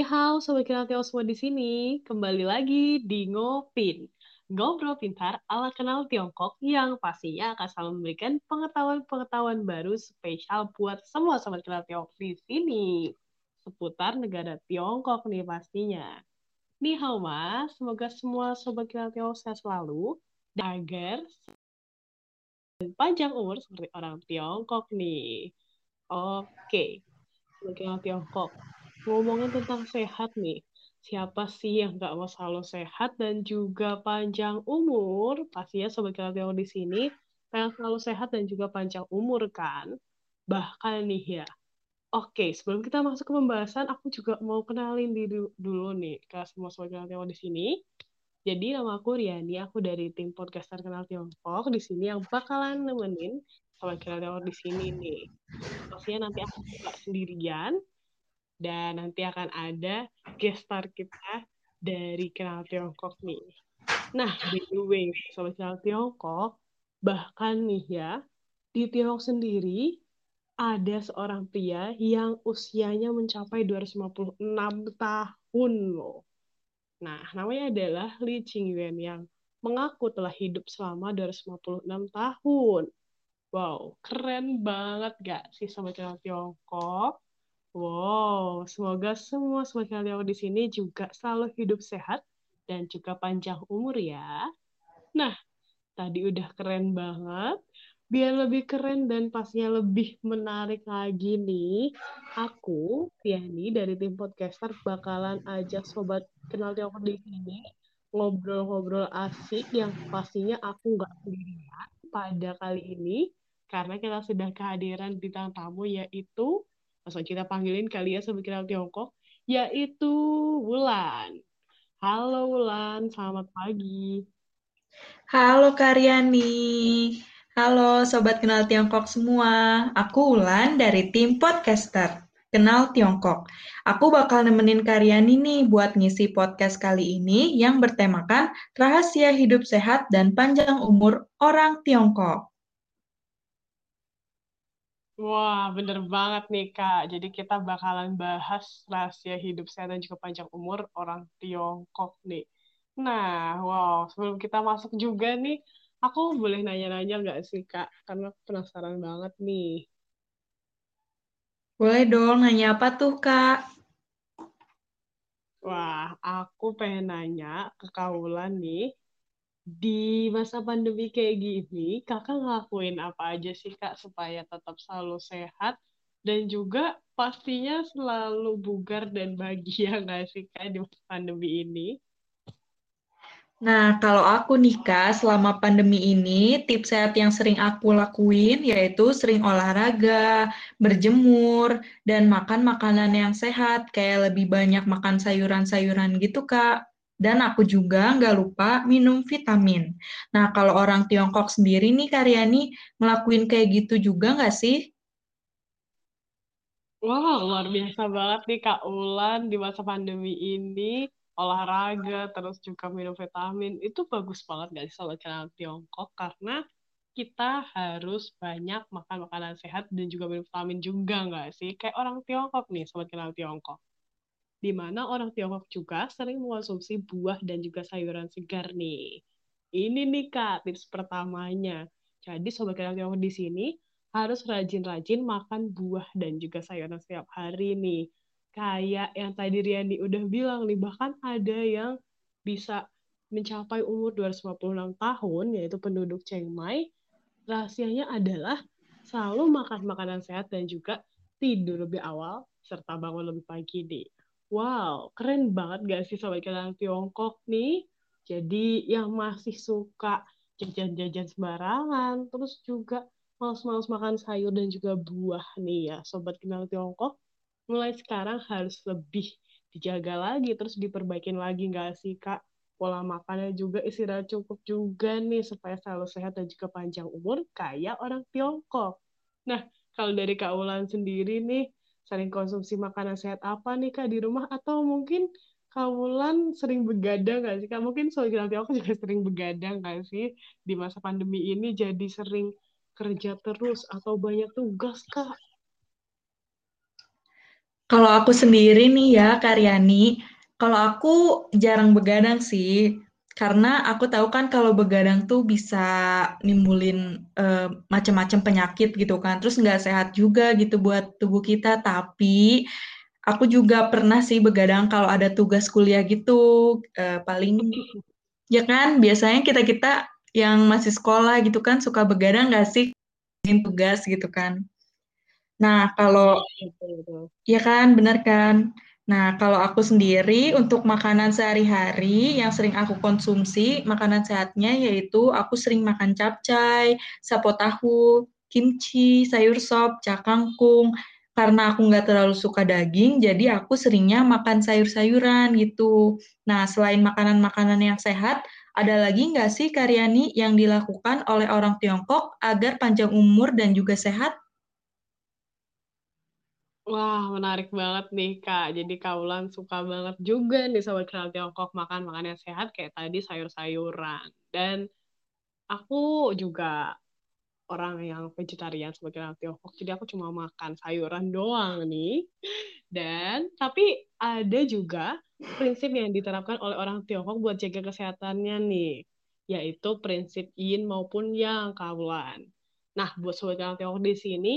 Ni hao, Sobat Kenal semua di sini. Kembali lagi di Ngopin. Ngobrol pintar ala kenal Tiongkok yang pastinya akan selalu memberikan pengetahuan-pengetahuan baru spesial buat semua Sobat Kenal Tiongkok di sini. Seputar negara Tiongkok nih pastinya. Ni hao mas, semoga semua Sobat Kenal Tiongkok sehat selalu. Dan agar panjang umur seperti orang Tiongkok nih. Oke, Sobat Kenal Tiongkok ngomongin tentang sehat nih. Siapa sih yang nggak mau selalu sehat dan juga panjang umur? Pastinya Sobat Kreatif di sini pengen selalu sehat dan juga panjang umur kan? Bahkan nih ya. Oke, sebelum kita masuk ke pembahasan, aku juga mau kenalin diri dulu nih ke semua Sobat Kreatif di sini. Jadi nama aku Riani, aku dari tim podcaster kenal Tiongkok di sini yang bakalan nemenin Sobat Kreatif di sini nih. Pastinya nanti aku nggak sendirian, dan nanti akan ada guest star kita dari Kenal Tiongkok nih. Nah, by the way, Sobat Kenal Tiongkok, bahkan nih ya, di Tiongkok sendiri ada seorang pria yang usianya mencapai 256 tahun loh. Nah, namanya adalah Li Qingyuan yang mengaku telah hidup selama 256 tahun. Wow, keren banget gak sih Sobat Kenal Tiongkok? Wow, semoga semua kalian di sini juga selalu hidup sehat dan juga panjang umur ya. Nah, tadi udah keren banget. Biar lebih keren dan pastinya lebih menarik lagi nih, aku, Tiani, dari tim podcaster bakalan ajak sobat kenal Tiongkok di sini ngobrol-ngobrol asik yang pastinya aku nggak sendirian pada kali ini karena kita sudah kehadiran bintang tamu yaitu langsung kita panggilin kali ya Sobat Kenal Tiongkok, yaitu Wulan. Halo Wulan, selamat pagi. Halo Karyani. Halo Sobat Kenal Tiongkok semua. Aku Wulan dari tim podcaster Kenal Tiongkok. Aku bakal nemenin Karyani nih buat ngisi podcast kali ini yang bertemakan rahasia hidup sehat dan panjang umur orang Tiongkok. Wah, bener banget nih, Kak. Jadi kita bakalan bahas rahasia hidup sehat dan juga panjang umur orang Tiongkok nih. Nah, wow, sebelum kita masuk juga nih, aku boleh nanya-nanya nggak sih, Kak? Karena aku penasaran banget nih. Boleh dong, nanya apa tuh, Kak? Wah, aku pengen nanya ke Kaulan nih, di masa pandemi kayak gini, kakak ngelakuin apa aja sih kak supaya tetap selalu sehat dan juga pastinya selalu bugar dan bahagia nggak sih kak di masa pandemi ini? Nah, kalau aku nih Kak, selama pandemi ini, tips sehat yang sering aku lakuin yaitu sering olahraga, berjemur, dan makan makanan yang sehat, kayak lebih banyak makan sayuran-sayuran gitu Kak. Dan aku juga nggak lupa minum vitamin. Nah, kalau orang Tiongkok sendiri nih, Karyani, ngelakuin kayak gitu juga nggak sih? Wah, luar biasa banget nih Kak Ulan di masa pandemi ini. Olahraga, terus juga minum vitamin. Itu bagus banget nggak sih kenal Tiongkok? Karena kita harus banyak makan makanan sehat dan juga minum vitamin juga nggak sih? Kayak orang Tiongkok nih, sobat kenal Tiongkok di mana orang Tiongkok juga sering mengonsumsi buah dan juga sayuran segar nih. Ini nih Kak, tips pertamanya. Jadi Sobat Tiongkok di sini harus rajin-rajin makan buah dan juga sayuran setiap hari nih. Kayak yang tadi Riani udah bilang nih, bahkan ada yang bisa mencapai umur 256 tahun, yaitu penduduk Chiang Mai. Rahasianya adalah selalu makan makanan sehat dan juga tidur lebih awal, serta bangun lebih pagi nih. Wow, keren banget gak sih sobat kenal Tiongkok nih? Jadi yang masih suka jajan-jajan sembarangan, terus juga males-males makan sayur dan juga buah nih ya, sobat kenal Tiongkok. Mulai sekarang harus lebih dijaga lagi, terus diperbaikin lagi nggak sih kak? Pola makannya juga istirahat cukup juga nih supaya selalu sehat dan juga panjang umur kayak orang Tiongkok. Nah, kalau dari Kak Ulan sendiri nih, sering konsumsi makanan sehat apa nih Kak di rumah atau mungkin Kawulan sering begadang nggak sih Kak? Mungkin soalnya nanti aku juga sering begadang nggak sih di masa pandemi ini jadi sering kerja terus atau banyak tugas Kak? Kalau aku sendiri nih ya, Karyani, kalau aku jarang begadang sih, karena aku tahu kan kalau begadang tuh bisa nimbulin uh, macam-macam penyakit gitu kan, terus nggak sehat juga gitu buat tubuh kita. Tapi aku juga pernah sih begadang kalau ada tugas kuliah gitu, uh, paling ya kan biasanya kita kita yang masih sekolah gitu kan suka begadang nggak sih tugas gitu kan. Nah, kalau ya kan, benar kan? Nah, kalau aku sendiri untuk makanan sehari-hari yang sering aku konsumsi, makanan sehatnya yaitu aku sering makan capcay, sapo tahu, kimchi, sayur sop, cakangkung. Karena aku nggak terlalu suka daging, jadi aku seringnya makan sayur-sayuran gitu. Nah, selain makanan-makanan yang sehat, ada lagi nggak sih Karyani yang dilakukan oleh orang Tiongkok agar panjang umur dan juga sehat? Wah, menarik banget nih, Kak. Jadi Kaulan suka banget juga nih Sobat Kenal Tiongkok makan makanan sehat kayak tadi sayur-sayuran. Dan aku juga orang yang vegetarian Sobat Kenal Tiongkok, jadi aku cuma makan sayuran doang nih. Dan, tapi ada juga prinsip yang diterapkan oleh orang Tiongkok buat jaga kesehatannya nih, yaitu prinsip yin maupun yang Kaulan. Nah, buat Sobat Kenal Tiongkok di sini,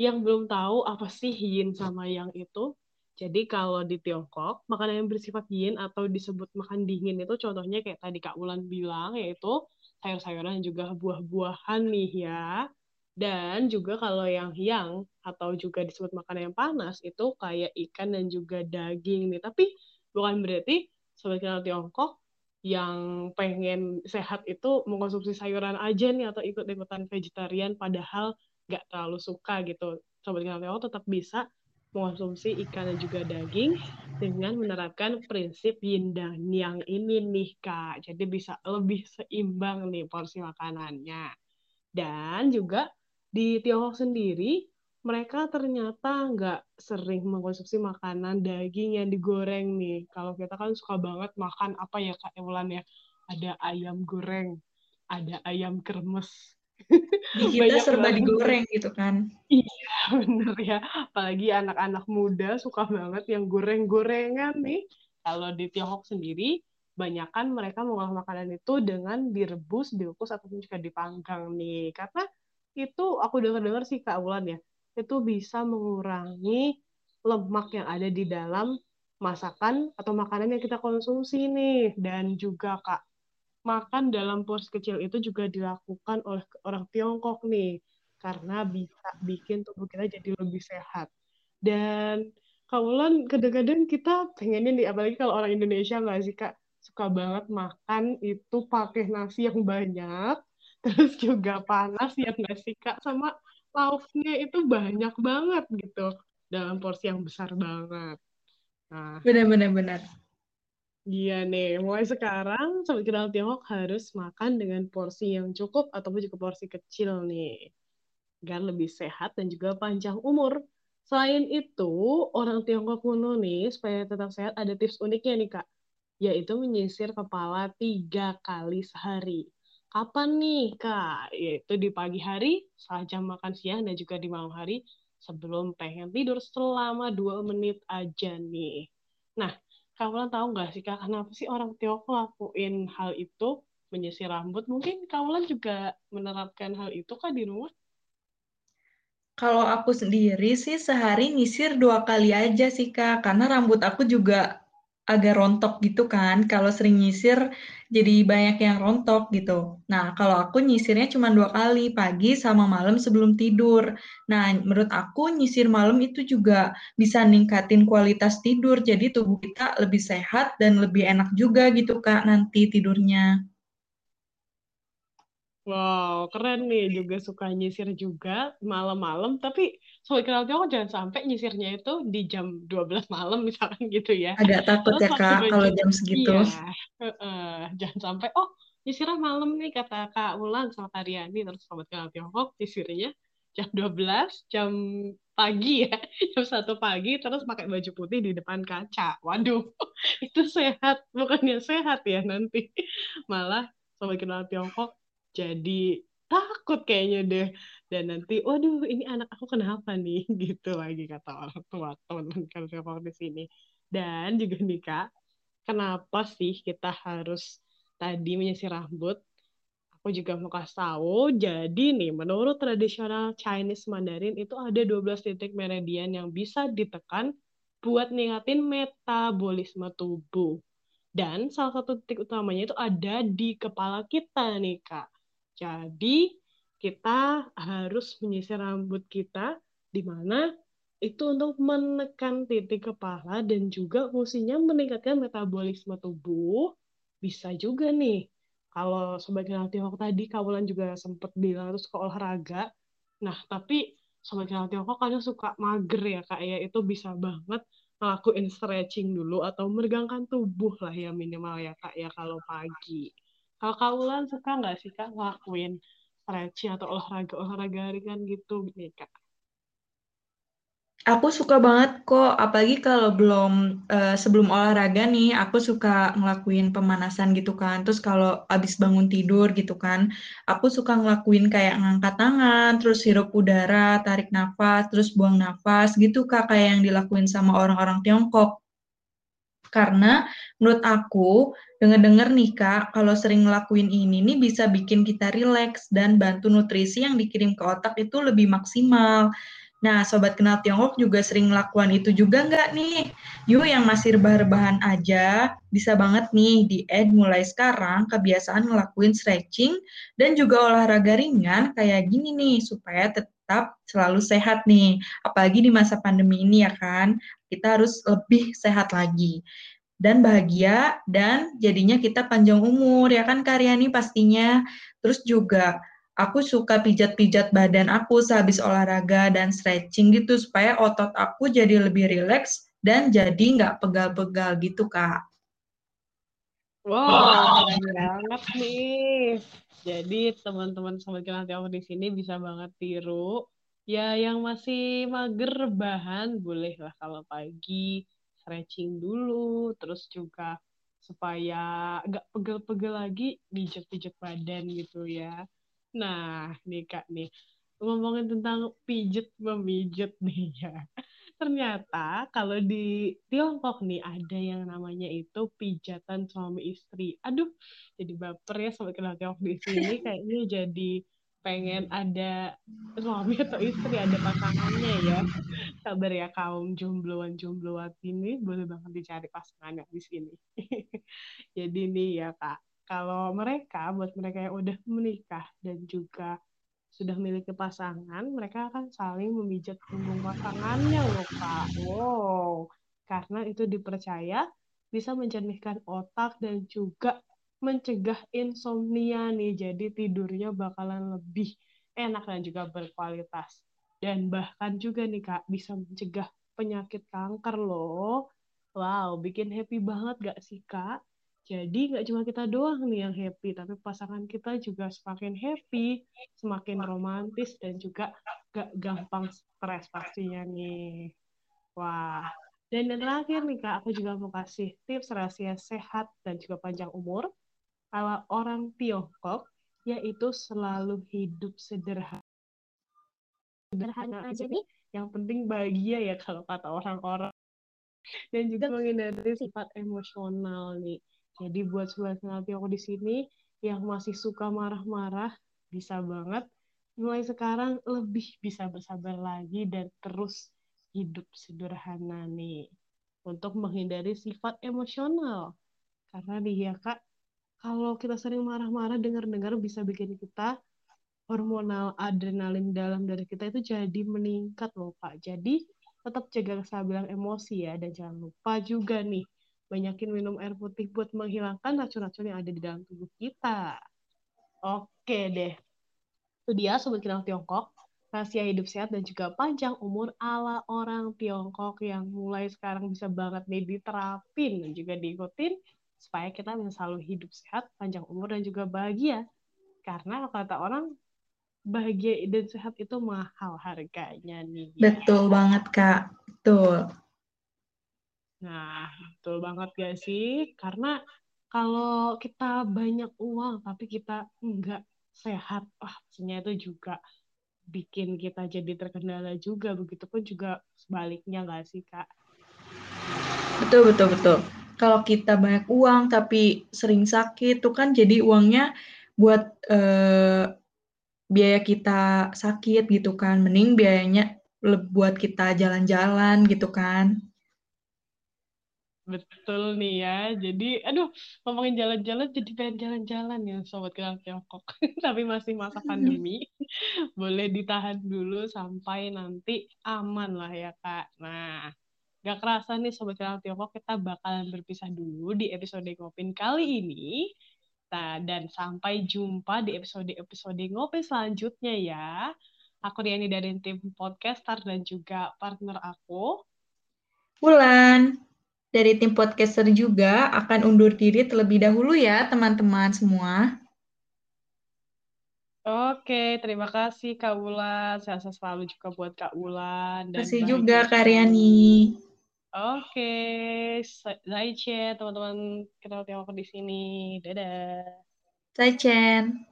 yang belum tahu apa sih yin sama yang itu. Jadi kalau di Tiongkok, makanan yang bersifat yin atau disebut makan dingin itu contohnya kayak tadi Kak Wulan bilang, yaitu sayur-sayuran dan juga buah-buahan nih ya. Dan juga kalau yang yang atau juga disebut makanan yang panas itu kayak ikan dan juga daging nih. Tapi bukan berarti sobat kenal Tiongkok yang pengen sehat itu mengkonsumsi sayuran aja nih atau ikut-ikutan vegetarian padahal nggak terlalu suka gitu sobat kenal tetap bisa mengonsumsi ikan dan juga daging dengan menerapkan prinsip yin dan yang ini nih kak jadi bisa lebih seimbang nih porsi makanannya dan juga di Tiongkok sendiri mereka ternyata nggak sering mengkonsumsi makanan daging yang digoreng nih. Kalau kita kan suka banget makan apa ya Kak Ewan ya? Ada ayam goreng, ada ayam kremes, di kita serba banget. digoreng gitu kan iya bener ya apalagi anak-anak muda suka banget yang goreng-gorengan nih kalau di Tiongkok sendiri banyakkan mereka mengolah makanan itu dengan direbus, dikukus ataupun juga dipanggang nih. Karena itu aku dengar-dengar sih Kak Wulan ya, itu bisa mengurangi lemak yang ada di dalam masakan atau makanan yang kita konsumsi nih. Dan juga Kak, makan dalam porsi kecil itu juga dilakukan oleh orang Tiongkok nih karena bisa bikin tubuh kita jadi lebih sehat. Dan kawalan kadang-kadang kita pengennya nih apalagi kalau orang Indonesia nggak sih kak? Suka banget makan itu pakai nasi yang banyak terus juga panas ya nggak sih kak? Sama lauknya itu banyak banget gitu dalam porsi yang besar banget. Nah. Benar-benar benar Iya nih, mulai sekarang Sobat Kenal Tiongkok harus makan dengan porsi yang cukup ataupun juga porsi kecil nih. Agar lebih sehat dan juga panjang umur. Selain itu, orang Tiongkok kuno nih, supaya tetap sehat, ada tips uniknya nih Kak. Yaitu menyisir kepala tiga kali sehari. Kapan nih Kak? Yaitu di pagi hari, saat jam makan siang, dan juga di malam hari sebelum pengen tidur selama dua menit aja nih. Nah, kamu tahu nggak sih kak kenapa sih orang Tiongkok lakuin hal itu menyisir rambut? Mungkin kamu juga menerapkan hal itu kan di rumah? Kalau aku sendiri sih sehari nyisir dua kali aja sih kak. Karena rambut aku juga agak rontok gitu kan. Kalau sering nyisir jadi banyak yang rontok gitu. Nah, kalau aku nyisirnya cuma dua kali, pagi sama malam sebelum tidur. Nah, menurut aku nyisir malam itu juga bisa ningkatin kualitas tidur. Jadi tubuh kita lebih sehat dan lebih enak juga gitu Kak nanti tidurnya. Wow, keren nih juga suka nyisir juga malam-malam. Tapi soal kenal Tiongkok jangan sampai nyisirnya itu di jam 12 malam misalkan gitu ya. Agak takut Terus ya Kak kalau jam segitu. Iya, uh, uh, jangan sampai, oh nyisirnya malam nih kata Kak Wulan sama Kak Riani. Terus sobat kenal Tiongkok nyisirnya jam 12, jam pagi ya, jam satu pagi terus pakai baju putih di depan kaca. Waduh, itu sehat, bukannya sehat ya nanti. Malah sobat kenal Tiongkok jadi takut kayaknya deh dan nanti waduh ini anak aku kenapa nih? Gitu lagi kata orang tua teman-teman kan di sini. Dan juga nih kak kenapa sih kita harus tadi menyisir rambut? Aku juga mau kasih tahu jadi nih menurut tradisional Chinese Mandarin itu ada 12 titik meridian yang bisa ditekan buat ningkatin metabolisme tubuh. Dan salah satu titik utamanya itu ada di kepala kita nih kak. Jadi kita harus menyisir rambut kita di mana itu untuk menekan titik kepala dan juga fungsinya meningkatkan metabolisme tubuh. Bisa juga nih, kalau Sobat Tiongkok tadi, Kawalan juga sempat bilang itu suka olahraga. Nah, tapi Sobat Tiongkok kadang suka mager ya, Kak. Ya, itu bisa banget ngelakuin stretching dulu atau meregangkan tubuh lah ya minimal ya, Kak. Ya, kalau pagi. Kalau Kawalan suka nggak sih, Kak, ngelakuin stretching atau olahraga-olahraga ringan gitu nih kak? Aku suka banget kok, apalagi kalau belum uh, sebelum olahraga nih, aku suka ngelakuin pemanasan gitu kan. Terus kalau abis bangun tidur gitu kan, aku suka ngelakuin kayak ngangkat tangan, terus hirup udara, tarik nafas, terus buang nafas gitu kak, kayak yang dilakuin sama orang-orang Tiongkok. Karena menurut aku, denger-denger nih Kak, kalau sering ngelakuin ini nih bisa bikin kita rileks dan bantu nutrisi yang dikirim ke otak itu lebih maksimal. Nah, Sobat Kenal Tiongkok juga sering melakukan itu juga nggak nih? Yuk yang masih rebah-rebahan aja, bisa banget nih di-add mulai sekarang kebiasaan ngelakuin stretching dan juga olahraga ringan kayak gini nih, supaya tetap selalu sehat nih. Apalagi di masa pandemi ini ya kan, kita harus lebih sehat lagi dan bahagia dan jadinya kita panjang umur ya kan Karyani pastinya. Terus juga aku suka pijat-pijat badan aku sehabis olahraga dan stretching gitu supaya otot aku jadi lebih rileks dan jadi nggak pegal-pegal gitu kak. Wow, keren banget nih. Jadi teman-teman sobat aku di sini bisa banget tiru Ya, yang masih mager bahan boleh lah kalau pagi stretching dulu, terus juga supaya nggak pegel-pegel lagi, pijat-pijat badan gitu ya. Nah, nih Kak nih, ngomongin tentang pijet memijat nih ya. Ternyata kalau di Tiongkok nih ada yang namanya itu pijatan suami istri. Aduh, jadi baper ya kenal Tiongkok di sini. Kayaknya jadi pengen ada suami atau istri ada pasangannya ya. Sabar ya kaum jombloan jombloan ini boleh banget dicari pasangannya di sini. Jadi nih ya kak kalau mereka buat mereka yang udah menikah dan juga sudah memiliki pasangan mereka akan saling memijat punggung pasangannya loh kak wow karena itu dipercaya bisa mencernihkan otak dan juga mencegah insomnia nih. Jadi tidurnya bakalan lebih enak dan juga berkualitas. Dan bahkan juga nih Kak, bisa mencegah penyakit kanker loh. Wow, bikin happy banget gak sih Kak? Jadi nggak cuma kita doang nih yang happy, tapi pasangan kita juga semakin happy, semakin romantis, dan juga gak gampang stres pastinya nih. Wah, dan yang terakhir nih Kak, aku juga mau kasih tips rahasia sehat dan juga panjang umur kalau orang Tiongkok yaitu selalu hidup sederhana. Sederhana aja nih, yang penting bahagia ya kalau kata orang-orang. Dan juga menghindari sifat emosional nih. Jadi buat sobat kenal Tiongkok di sini yang masih suka marah-marah bisa banget mulai sekarang lebih bisa bersabar lagi dan terus hidup sederhana nih untuk menghindari sifat emosional. Karena nih ya Kak, kalau kita sering marah-marah dengar-dengar bisa bikin kita hormonal adrenalin dalam dari kita itu jadi meningkat loh Pak. Jadi tetap jaga kestabilan emosi ya dan jangan lupa juga nih banyakin minum air putih buat menghilangkan racun-racun yang ada di dalam tubuh kita. Oke deh. Itu dia Sobat Kenal Tiongkok. Rahasia hidup sehat dan juga panjang umur ala orang Tiongkok yang mulai sekarang bisa banget nih diterapin dan juga diikutin supaya kita bisa selalu hidup sehat, panjang umur dan juga bahagia. Karena kata orang bahagia dan sehat itu mahal harganya nih. Betul banget kak, betul. Nah, betul banget gak sih? Karena kalau kita banyak uang tapi kita enggak sehat, wah maksudnya itu juga bikin kita jadi terkendala juga. Begitupun juga sebaliknya nggak sih, Kak? Betul, betul, betul. Kalau kita banyak uang tapi sering sakit, itu kan jadi uangnya buat eh, biaya kita sakit gitu kan. Mending biayanya buat kita jalan-jalan gitu kan. Betul nih ya. Jadi, aduh, ngomongin jalan-jalan jadi pengen jalan-jalan ya, Sobat Kenal Tiongkok. Tapi masih masa pandemi. Boleh ditahan dulu sampai nanti aman lah ya, Kak. Nah, gak kerasa nih Sobat Kenal Tiongkok, kita bakalan berpisah dulu di episode Ngopin kali ini. Nah, dan sampai jumpa di episode-episode Ngopin selanjutnya ya. Aku Riani dari tim podcaster dan juga partner aku. Bulan dari tim podcaster juga akan undur diri terlebih dahulu ya teman-teman semua. Oke, terima kasih Kak Ulan. Sehat selalu juga buat Kak Ulan. Terima kasih juga Kak Riani. Oke, Zaichen, teman-teman kenal Tiongkok di sini. Dadah. Zaichen.